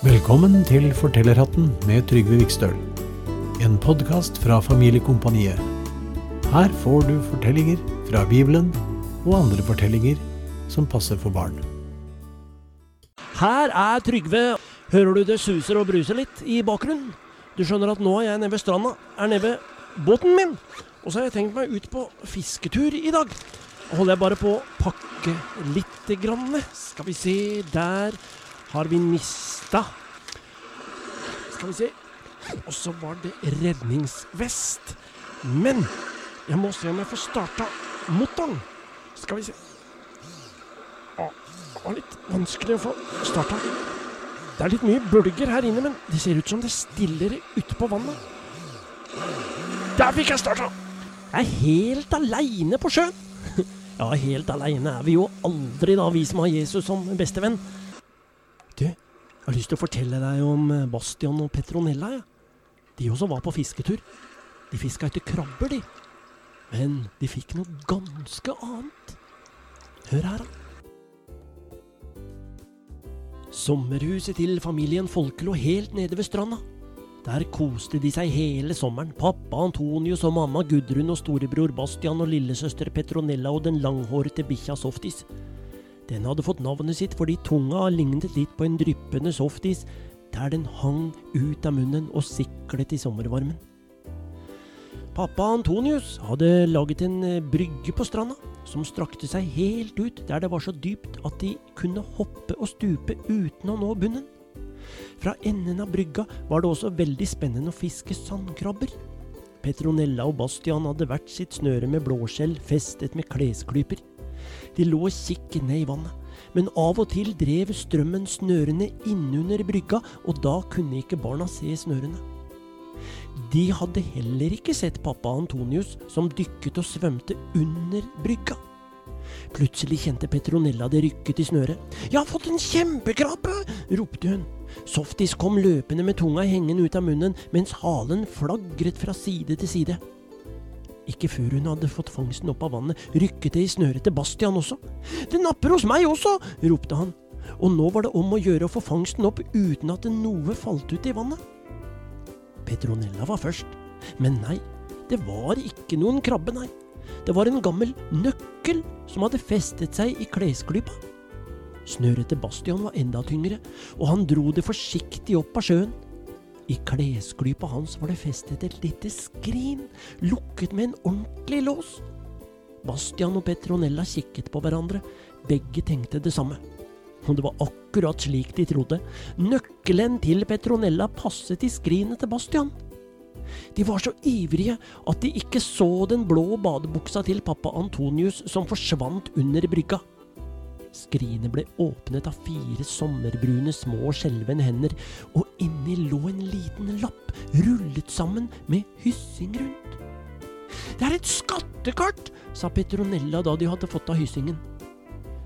Velkommen til Fortellerhatten med Trygve Vikstøl. En podkast fra Familiekompaniet. Her får du fortellinger fra Bibelen og andre fortellinger som passer for barn. Her er Trygve. Hører du det suser og bruser litt i bakgrunnen? Du skjønner at nå er jeg nede ved stranda, er nede ved båten min. Og så har jeg tenkt meg ut på fisketur i dag. Holder jeg bare på å pakke lite grann. Skal vi se, der har vi mista Skal vi se. Og så var det redningsvest. Men jeg må se om jeg får starta motoren. Skal vi se. Å, det var litt vanskelig å få starta. Det er litt mye bølger her inne, men det ser ut som det stiller ute på vannet. Der fikk jeg starta! Jeg er helt aleine på sjøen. Ja, helt aleine er vi jo aldri, da, vi som har Jesus som bestevenn. Jeg har lyst til å fortelle deg om Bastian og Petronella. Ja. De også var på fisketur. De fiska etter krabber, de. Men de fikk noe ganske annet. Hør her, da. Sommerhuset til familien Folke lå helt nede ved stranda. Der koste de seg hele sommeren, pappa Antonius og mamma Gudrun og storebror Bastian og lillesøster Petronella og den langhårete bikkja Softis. Den hadde fått navnet sitt fordi tunga lignet litt på en dryppende softis, der den hang ut av munnen og siklet i sommervarmen. Pappa Antonius hadde laget en eh, brygge på stranda, som strakte seg helt ut der det var så dypt at de kunne hoppe og stupe uten å nå bunnen. Fra enden av brygga var det også veldig spennende å fiske sandkrabber. Petronella og Bastian hadde hvert sitt snøre med blåskjell festet med klesklyper. De lå og kikket ned i vannet, men av og til drev strømmen snørene innunder brygga, og da kunne ikke barna se snørene. De hadde heller ikke sett pappa Antonius, som dykket og svømte under brygga. Plutselig kjente Petronella det rykket i snøret. Jeg har fått en kjempekrabbe! ropte hun. Softis kom løpende med tunga hengende ut av munnen, mens halen flagret fra side til side. Ikke før hun hadde fått fangsten opp av vannet, rykket det i snøret til Bastian også. Det napper hos meg også! ropte han. Og nå var det om å gjøre å få fangsten opp uten at noe falt ut i vannet. Petronella var først. Men nei, det var ikke noen krabbe, nei. Det var en gammel nøkkel som hadde festet seg i klesklypa. Snøret til Bastian var enda tyngre, og han dro det forsiktig opp av sjøen. I klesklypa hans var det festet et lite skrin, lukket med en ordentlig lås. Bastian og Petronella kikket på hverandre, begge tenkte det samme. Og det var akkurat slik de trodde. Nøkkelen til Petronella passet i skrinet til Bastian. De var så ivrige at de ikke så den blå badebuksa til pappa Antonius som forsvant under brygga. Skrinet ble åpnet av fire sommerbrune små skjelvende hender, og inni lå en liten lapp rullet sammen med hyssing rundt. Det er et skattekart, sa Petronella da de hadde fått av hyssingen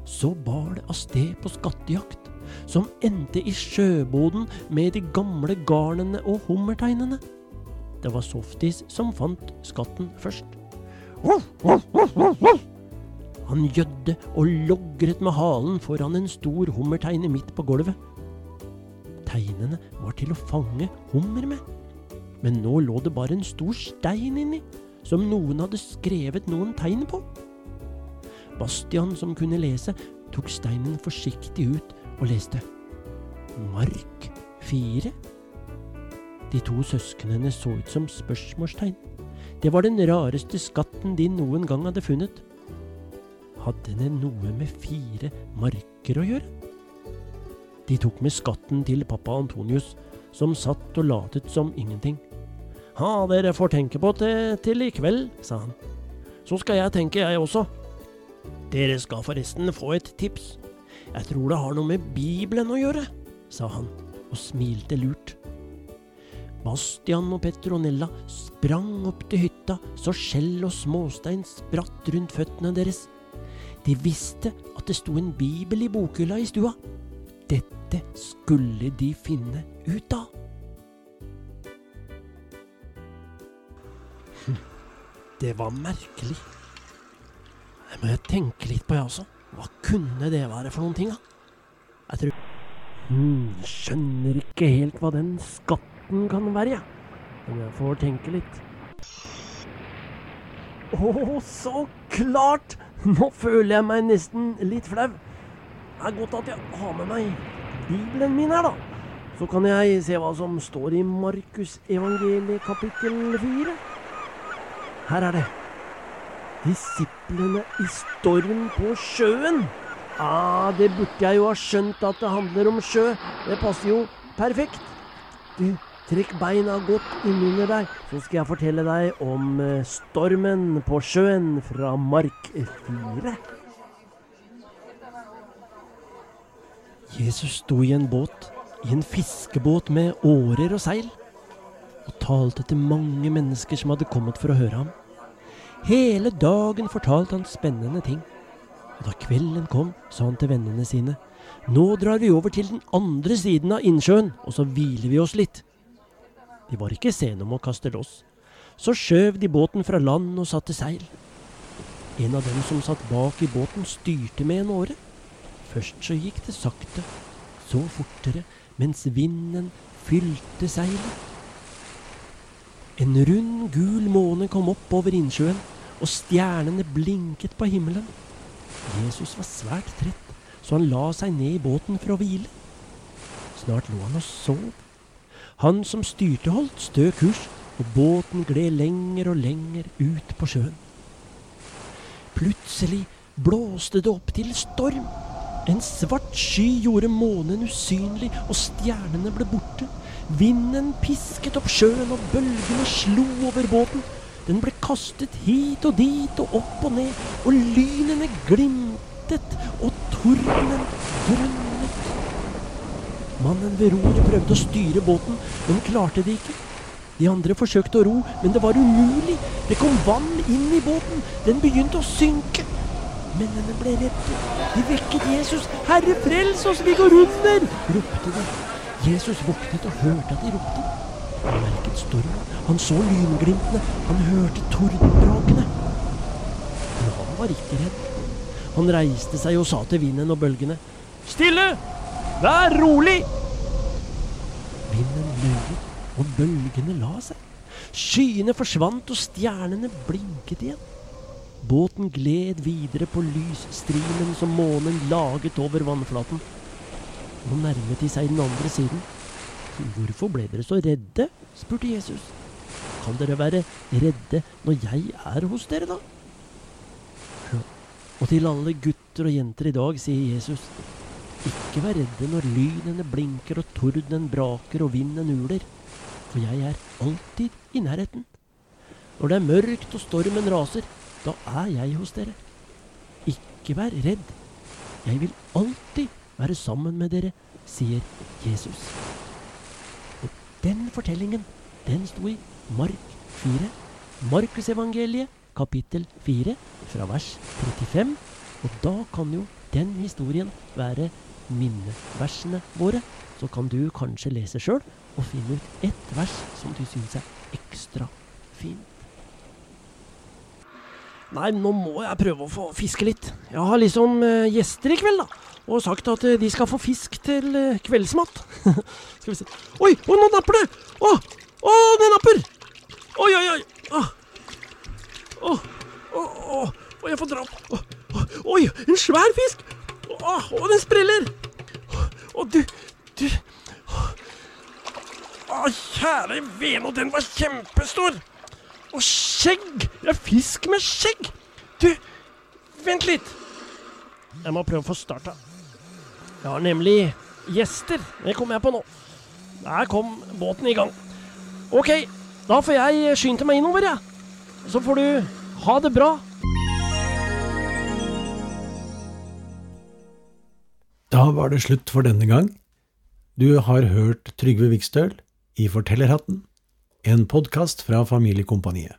så bar det av sted på skattejakt, som endte i sjøboden med de gamle garnene og hummerteinene. Det var Softis som fant skatten først. Han gjødde og logret med halen foran en stor hummerteine midt på gulvet. Teinene var til å fange hummer med, men nå lå det bare en stor stein inni, som noen hadde skrevet noen tegn på. Bastian, som kunne lese, tok steinen forsiktig ut og leste. Mark fire? De to søsknene så ut som spørsmålstegn. Det var den rareste skatten de noen gang hadde funnet. Hadde det noe med fire marker å gjøre? De tok med skatten til pappa Antonius, som satt og latet som ingenting. Ha, dere får tenke på det til i kveld, sa han. Så skal jeg tenke, jeg også. Dere skal forresten få et tips. Jeg tror det har noe med Bibelen å gjøre, sa han og smilte lurt. Bastian og Petronella sprang opp til hytta så skjell og småstein spratt rundt føttene deres. De visste at det sto en bibel i bokhylla i stua. Dette skulle de finne ut av. Det var merkelig. Det må jeg tenke litt på, jeg også. Hva kunne det være for noen ting, da? Jeg tror Hmm, skjønner ikke helt hva den skatten kan være, jeg. Men jeg får tenke litt. Å, så klart! Nå føler jeg meg nesten litt flau. Det er godt at jeg har med meg Bibelen min her, da. Så kan jeg se hva som står i Markusevangeliet kapittel fire. Her er det. Disiplene i storm på sjøen. Ah, det burde jeg jo ha skjønt at det handler om sjø. Det passer jo perfekt. Du, trekk beina godt innunder deg, så skal jeg fortelle deg om eh, stormen på sjøen fra Mark 4. Jesus sto i en båt, i en fiskebåt med årer og seil, og talte til mange mennesker som hadde kommet for å høre ham. Hele dagen fortalte han spennende ting. Og da kvelden kom, sa han til vennene sine, nå drar vi over til den andre siden av innsjøen, og så hviler vi oss litt. De var ikke sene om å kaste loss. Så skjøv de båten fra land og satte seil. En av dem som satt bak i båten, styrte med en åre. Først så gikk det sakte, så fortere, mens vinden fylte seilet. En rund, gul måne kom opp over innsjøen, og stjernene blinket på himmelen. Jesus var svært trett, så han la seg ned i båten for å hvile. Snart lå han og sov. Han som styrte, holdt stø kurs, og båten gled lenger og lenger ut på sjøen. Plutselig blåste det opp til storm. En svart sky gjorde månen usynlig, og stjernene ble borte. Vinden pisket opp sjøen, og bølgene slo over båten. Den ble kastet hit og dit og opp og ned, og lynene glimtet, og tordenen drønnet. Mannen ved roret prøvde å styre båten, men klarte det ikke. De andre forsøkte å ro, men det var umulig. Det kom vann inn i båten. Den begynte å synke. Mennene ble redde. De vekket Jesus. 'Herre, frels oss, vi går under!' ropte de. Jesus våknet og hørte at de ropte. Han merket stormen. Han så lynglimtene. Han hørte tordenbrakene. Men han var ikke redd. Han reiste seg og sa til vinden og bølgene. 'Stille! Vær rolig!' Vinden lurer, og bølgene la seg. Skyene forsvant, og stjernene blinket igjen. Båten gled videre på lysstrimen som månen laget over vannflaten. Nå nærmet de seg den andre siden. Hvorfor ble dere så redde? spurte Jesus. Kan dere være redde når jeg er hos dere, da? Og til alle gutter og jenter i dag sier Jesus, ikke vær redde når lynene blinker og tordenen braker og vinden uler, for jeg er alltid i nærheten. Når det er mørkt og stormen raser, da er jeg hos dere. Ikke vær redd, jeg vil alltid være sammen med dere, sier Jesus. Og den fortellingen, den sto i Mark 4, Markusevangeliet, kapittel 4, fra vers 35. Og da kan jo den historien være minneversene våre. Så kan du kanskje lese sjøl og finne ut ett vers som du syns er ekstra fint. Nei, nå må jeg prøve å få fiske litt. Jeg har liksom uh, gjester i kveld, da. Og sagt at uh, de skal få fisk til uh, kveldsmat. skal vi se Oi, oh, nå napper det! Å, å, det napper! Oi, oi, oi! Å, oh. oh, jeg får dra opp. Oi, en svær fisk! Å, å den spriller! Å, å, du, du Å, kjære vene, den var kjempestor! Og skjegg! Er fisk med skjegg! Du, vent litt. Jeg må prøve å få starta. Jeg har nemlig gjester. Det kommer jeg på nå. Der kom båten i gang. Ok, da får jeg skynde meg innover, jeg. Ja. Så får du ha det bra. Da var det slutt for denne gang. Du har hørt Trygve Vikstøl i Fortellerhatten en podkast fra Familiekompaniet.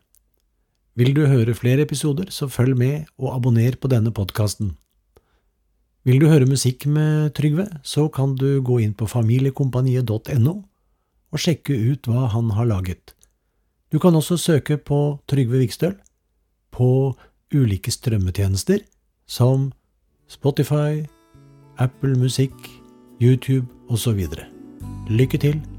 Vil du høre flere episoder, så følg med og abonner på denne podkasten. Vil du høre musikk med Trygve, så kan du gå inn på familiekompaniet.no og sjekke ut hva han har laget. Du kan også søke på Trygve Vikstøl på ulike strømmetjenester som Spotify, Apple Musikk, YouTube osv. Lykke til!